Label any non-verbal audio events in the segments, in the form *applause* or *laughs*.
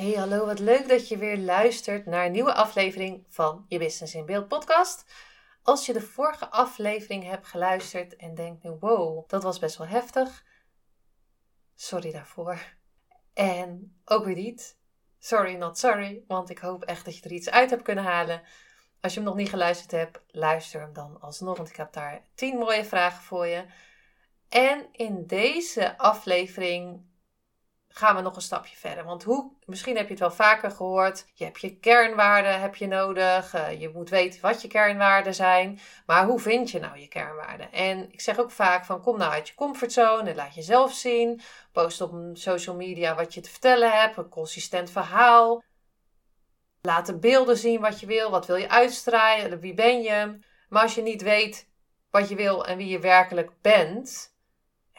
Hey, hallo, wat leuk dat je weer luistert naar een nieuwe aflevering van je Business in Beeld podcast. Als je de vorige aflevering hebt geluisterd en denkt nu, wow, dat was best wel heftig. Sorry daarvoor. En ook weer niet. Sorry, not sorry, want ik hoop echt dat je er iets uit hebt kunnen halen. Als je hem nog niet geluisterd hebt, luister hem dan alsnog, want ik heb daar 10 mooie vragen voor je. En in deze aflevering gaan we nog een stapje verder. Want hoe, misschien heb je het wel vaker gehoord. Je hebt je kernwaarden heb je nodig. Uh, je moet weten wat je kernwaarden zijn. Maar hoe vind je nou je kernwaarden? En ik zeg ook vaak van kom nou uit je comfortzone en laat jezelf zien. Post op social media wat je te vertellen hebt. Een consistent verhaal. Laat de beelden zien wat je wil. Wat wil je uitstralen? Wie ben je? Maar als je niet weet wat je wil en wie je werkelijk bent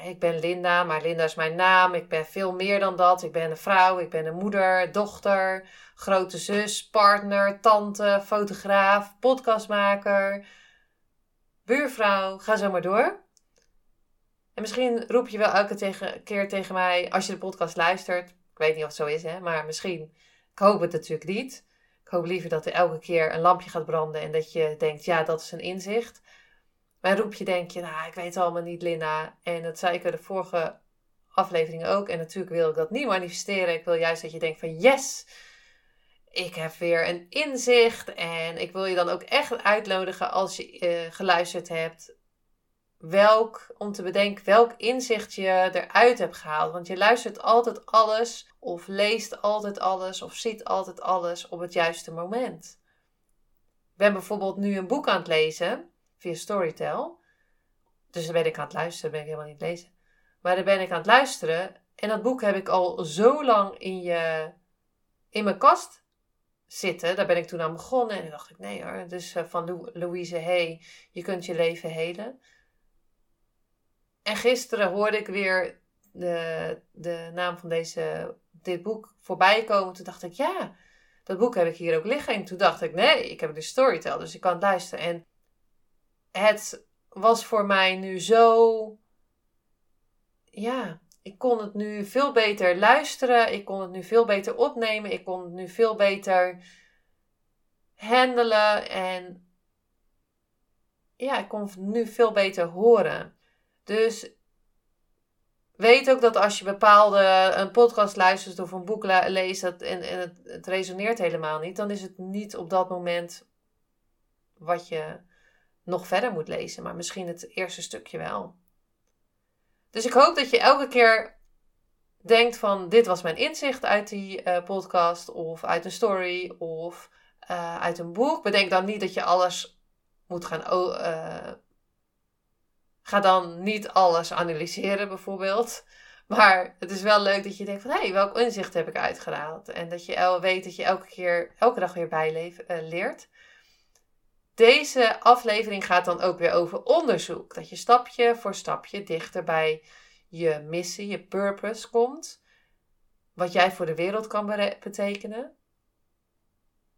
ik ben Linda, maar Linda is mijn naam. Ik ben veel meer dan dat. Ik ben een vrouw, ik ben een moeder, dochter, grote zus, partner, tante, fotograaf, podcastmaker, buurvrouw. Ga zo maar door. En misschien roep je wel elke tegen, keer tegen mij als je de podcast luistert. Ik weet niet of het zo is, hè, maar misschien. Ik hoop het natuurlijk niet. Ik hoop liever dat er elke keer een lampje gaat branden en dat je denkt, ja, dat is een inzicht. Maar roep je denk je, nou, ik weet het allemaal niet, Linda. En dat zei ik in de vorige aflevering ook. En natuurlijk wil ik dat niet manifesteren. Ik wil juist dat je denkt van, yes, ik heb weer een inzicht. En ik wil je dan ook echt uitnodigen als je uh, geluisterd hebt. Welk, om te bedenken welk inzicht je eruit hebt gehaald. Want je luistert altijd alles, of leest altijd alles, of ziet altijd alles op het juiste moment. Ik ben bijvoorbeeld nu een boek aan het lezen via Storytel. Dus dan ben ik aan het luisteren, ben ik helemaal niet lezen. Maar dan ben ik aan het luisteren. En dat boek heb ik al zo lang in, je, in mijn kast zitten. Daar ben ik toen aan begonnen. En dan dacht ik, nee hoor. Dus van Louise Hay, je kunt je leven helen. En gisteren hoorde ik weer de, de naam van deze, dit boek voorbij komen. Toen dacht ik, ja, dat boek heb ik hier ook liggen. En toen dacht ik, nee, ik heb de Storytel, dus ik kan het luisteren. En het was voor mij nu zo. Ja, ik kon het nu veel beter luisteren. Ik kon het nu veel beter opnemen. Ik kon het nu veel beter handelen. En ja, ik kon het nu veel beter horen. Dus weet ook dat als je bepaalde een podcast luistert of een boek leest dat, en, en het, het resoneert helemaal niet, dan is het niet op dat moment wat je nog verder moet lezen, maar misschien het eerste stukje wel. Dus ik hoop dat je elke keer denkt van dit was mijn inzicht uit die uh, podcast of uit een story of uh, uit een boek. Bedenk dan niet dat je alles moet gaan. Uh, ga dan niet alles analyseren bijvoorbeeld. Maar het is wel leuk dat je denkt van hé, hey, welk inzicht heb ik uitgehaald? En dat je weet dat je elke keer, elke dag weer bijleert. Deze aflevering gaat dan ook weer over onderzoek. Dat je stapje voor stapje dichter bij je missie, je purpose komt. Wat jij voor de wereld kan betekenen.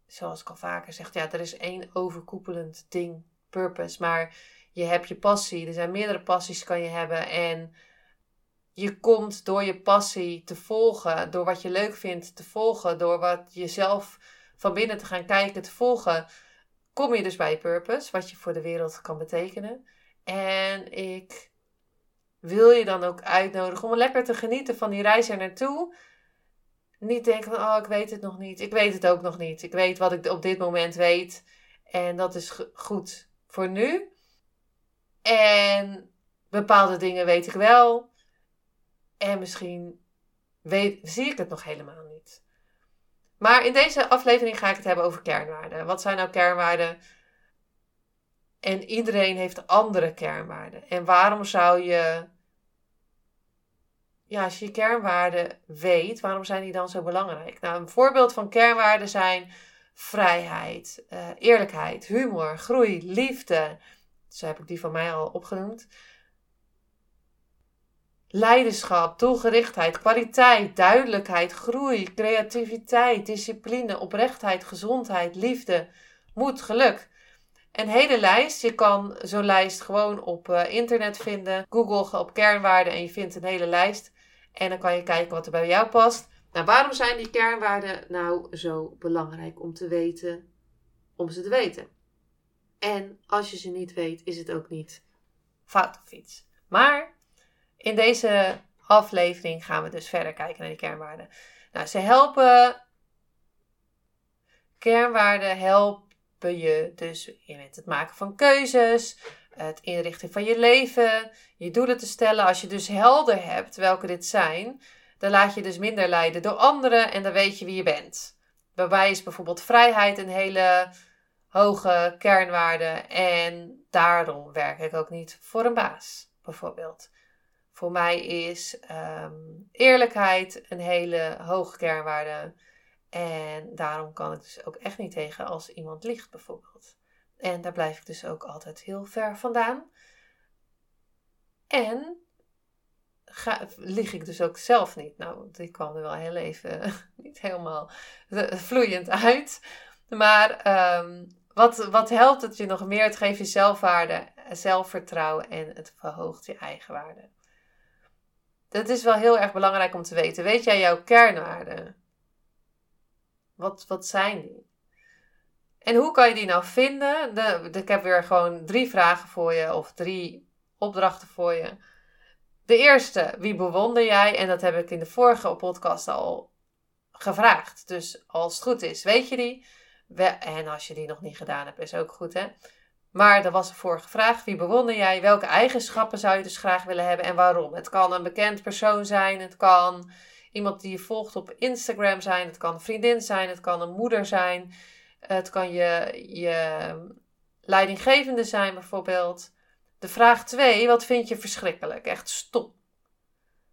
Zoals ik al vaker zeg, ja, er is één overkoepelend ding, purpose. Maar je hebt je passie. Er zijn meerdere passies kan je hebben. En je komt door je passie te volgen, door wat je leuk vindt te volgen, door wat jezelf van binnen te gaan kijken te volgen kom je dus bij je purpose, wat je voor de wereld kan betekenen. En ik wil je dan ook uitnodigen om lekker te genieten van die reis er naartoe. Niet denken van, oh, ik weet het nog niet. Ik weet het ook nog niet. Ik weet wat ik op dit moment weet. En dat is goed voor nu. En bepaalde dingen weet ik wel. En misschien weet, zie ik het nog helemaal niet. Maar in deze aflevering ga ik het hebben over kernwaarden. Wat zijn nou kernwaarden? En iedereen heeft andere kernwaarden. En waarom zou je ja, als je je kernwaarden weet, waarom zijn die dan zo belangrijk? Nou, een voorbeeld van kernwaarden zijn vrijheid, uh, eerlijkheid, humor, groei, liefde. Zo heb ik die van mij al opgenoemd. Leiderschap, doelgerichtheid, kwaliteit, duidelijkheid, groei, creativiteit, discipline, oprechtheid, gezondheid, liefde, moed, geluk. Een hele lijst. Je kan zo'n lijst gewoon op uh, internet vinden. Google op kernwaarden en je vindt een hele lijst. En dan kan je kijken wat er bij jou past. Nou, waarom zijn die kernwaarden nou zo belangrijk om te weten, om ze te weten? En als je ze niet weet, is het ook niet fout of iets. Maar in deze aflevering gaan we dus verder kijken naar die kernwaarden. Nou, ze helpen. Kernwaarden helpen je dus in het maken van keuzes, het inrichten van je leven, je doelen te stellen. Als je dus helder hebt welke dit zijn, dan laat je dus minder leiden door anderen en dan weet je wie je bent. Waarbij is bijvoorbeeld vrijheid een hele hoge kernwaarde en daarom werk ik ook niet voor een baas, bijvoorbeeld. Voor mij is ehm, eerlijkheid een hele hoge kernwaarde. En daarom kan ik dus ook echt niet tegen als iemand liegt, bijvoorbeeld. En daar blijf ik dus ook altijd heel ver vandaan. En ga, ik dus ook zelf niet. Nou, die kwam er wel heel even *laughs* niet helemaal vloeiend uit. Maar ehm, wat, wat helpt het je nog meer? Het geeft je zelfwaarde, zelfvertrouwen en het verhoogt je eigenwaarde. Dat is wel heel erg belangrijk om te weten. Weet jij jouw kernwaarden? Wat, wat zijn die? En hoe kan je die nou vinden? De, ik heb weer gewoon drie vragen voor je of drie opdrachten voor je. De eerste, wie bewonder jij? En dat heb ik in de vorige podcast al gevraagd. Dus als het goed is, weet je die? En als je die nog niet gedaan hebt, is ook goed hè. Maar dat was de vorige vraag. Wie bewonder jij? Welke eigenschappen zou je dus graag willen hebben en waarom? Het kan een bekend persoon zijn. Het kan iemand die je volgt op Instagram zijn. Het kan een vriendin zijn. Het kan een moeder zijn. Het kan je, je leidinggevende zijn bijvoorbeeld. De vraag 2. Wat vind je verschrikkelijk? Echt stom.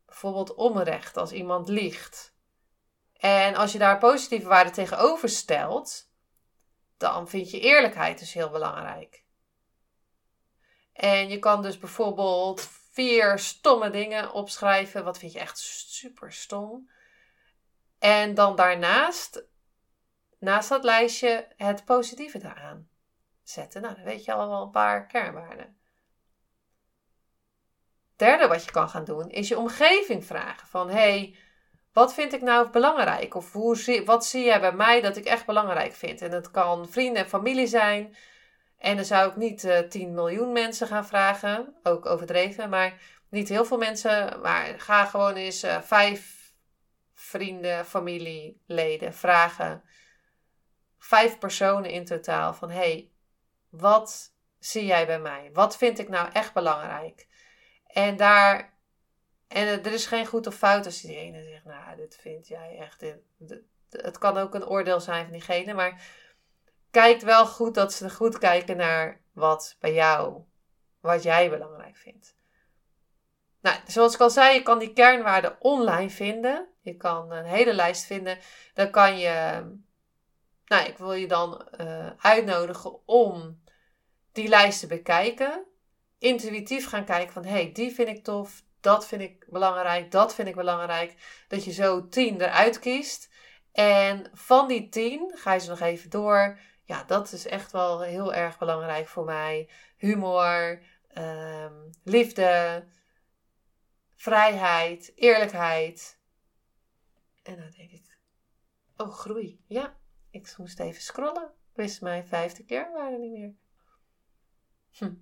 Bijvoorbeeld onrecht als iemand liegt. En als je daar positieve waarden tegenover stelt, dan vind je eerlijkheid dus heel belangrijk. En je kan dus bijvoorbeeld vier stomme dingen opschrijven. Wat vind je echt super stom? En dan daarnaast, naast dat lijstje, het positieve daaraan zetten. Nou, dan weet je al wel een paar kernwaarden. Derde wat je kan gaan doen, is je omgeving vragen. Van, hey, wat vind ik nou belangrijk? Of hoe wat zie jij bij mij dat ik echt belangrijk vind? En het kan vrienden en familie zijn. En dan zou ik niet uh, eh, 10 miljoen mensen gaan vragen, ook overdreven, maar niet heel veel mensen. Maar ga gewoon eens uh, vijf vrienden, familieleden vragen. Vijf personen in totaal van hey, wat zie jij bij mij? Wat vind ik nou echt belangrijk? En daar, en er is geen goed of fout als die ene zegt, nou, dit vind jij echt. het kan ook een oordeel zijn van diegene, maar kijkt wel goed dat ze goed kijken naar wat bij jou, wat jij belangrijk vindt. Nou, zoals ik al zei, je kan die kernwaarden online vinden. Je kan een hele lijst vinden. Dan kan je, nou, ik wil je dan uh, uitnodigen om die lijst te bekijken. Intuïtief gaan kijken van, hé, hey, die vind ik tof, dat vind ik belangrijk, dat vind ik belangrijk. Dat je zo tien eruit kiest. En van die tien ga je ze nog even door ja, dat is echt wel heel erg belangrijk voor mij. Humor, ehm, liefde, vrijheid, eerlijkheid. En dan denk ik, oh groei. Ja, ik moest even scrollen. Wist mijn vijfde keer waren niet meer. Hm.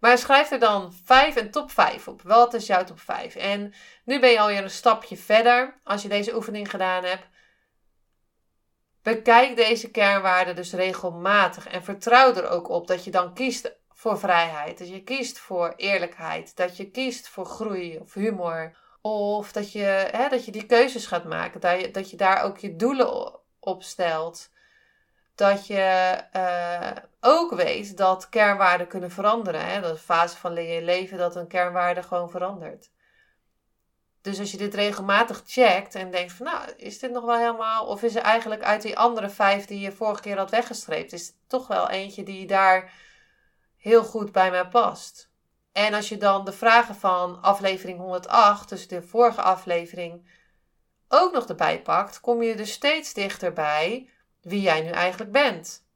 Maar schrijf er dan vijf en top 5 op. Wat is jouw top 5? En nu ben je alweer een stapje verder als je deze oefening gedaan hebt. Bekijk deze kernwaarden dus regelmatig en vertrouw er ook op dat je dan kiest voor vrijheid, dat je kiest voor eerlijkheid, dat je kiest voor groei of humor. Of dat je, hè, dat je die keuzes gaat maken, dat je, dat je daar ook je doelen op stelt. Dat je uh, ook weet dat kernwaarden kunnen veranderen. Hè? Dat is een fase van je leven dat een kernwaarde gewoon verandert. Dus als je dit regelmatig checkt en denkt van nou, is dit nog wel helemaal... Of is er eigenlijk uit die andere vijf die je vorige keer had weggestreept... is er toch wel eentje die daar heel goed bij mij past. En als je dan de vragen van aflevering 108, dus de vorige aflevering, ook nog erbij pakt, kom je dus steeds dichterbij wie jij nu eigenlijk bent.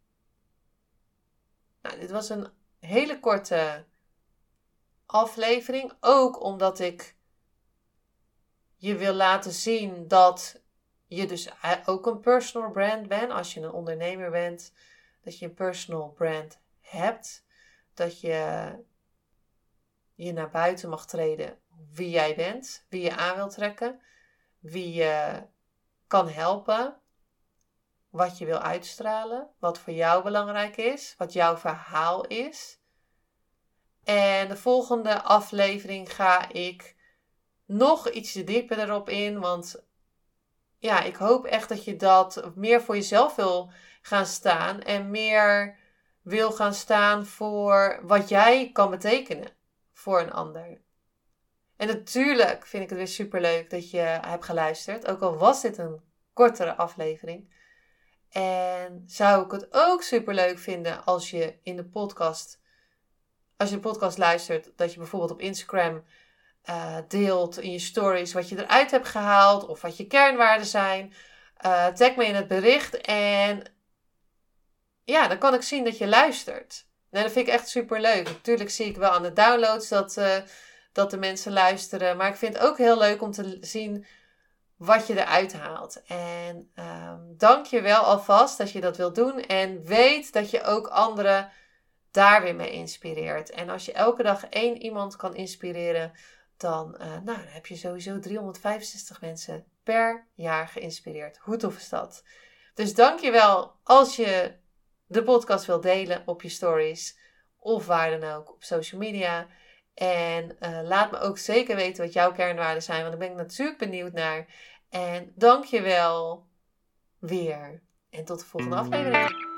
Nou, dit was een hele korte aflevering, ook omdat ik je wil laten zien dat je dus ook een personal brand bent. Als je een ondernemer bent, dat je een personal brand hebt. Dat je je naar buiten mag treden wie jij bent, wie je aan wilt trekken, wie je kan helpen, wat je wil uitstralen, wat voor jou belangrijk is, wat jouw verhaal is. En de volgende aflevering ga ik nog iets dieper erop in, want ja, ik hoop echt dat je dat meer voor jezelf wil gaan staan en meer wil gaan staan voor wat jij kan betekenen voor een ander. En natuurlijk vind ik het weer super leuk dat je hebt geluisterd, ook al was dit een kortere aflevering. En zou ik het ook super leuk vinden als je in de podcast, als je de podcast luistert, dat je bijvoorbeeld op Instagram uh, deelt in je stories wat je eruit hebt gehaald of wat je kernwaarden zijn. Uh, tag me in het bericht en ja, dan kan ik zien dat je luistert. En dat vind ik echt super leuk. Natuurlijk zie ik wel aan de downloads dat, uh, dat de mensen luisteren. Maar ik vind het ook heel leuk om te zien wat je eruit haalt. En um, dank je wel alvast dat je dat wilt doen. En weet dat je ook anderen daar weer mee inspireert. En als je elke dag één iemand kan inspireren, dan, uh, nou, heb je sowieso 365 mensen per jaar geïnspireerd. Hoe tof is dat? Dus dank je wel als je de podcast wilt delen op je stories of waar dan ook op social media. En uh, laat me ook zeker weten wat jouw kernwaarden zijn, want daar ben ik natuurlijk benieuwd naar. En dank je wel weer. En tot de volgende aflevering.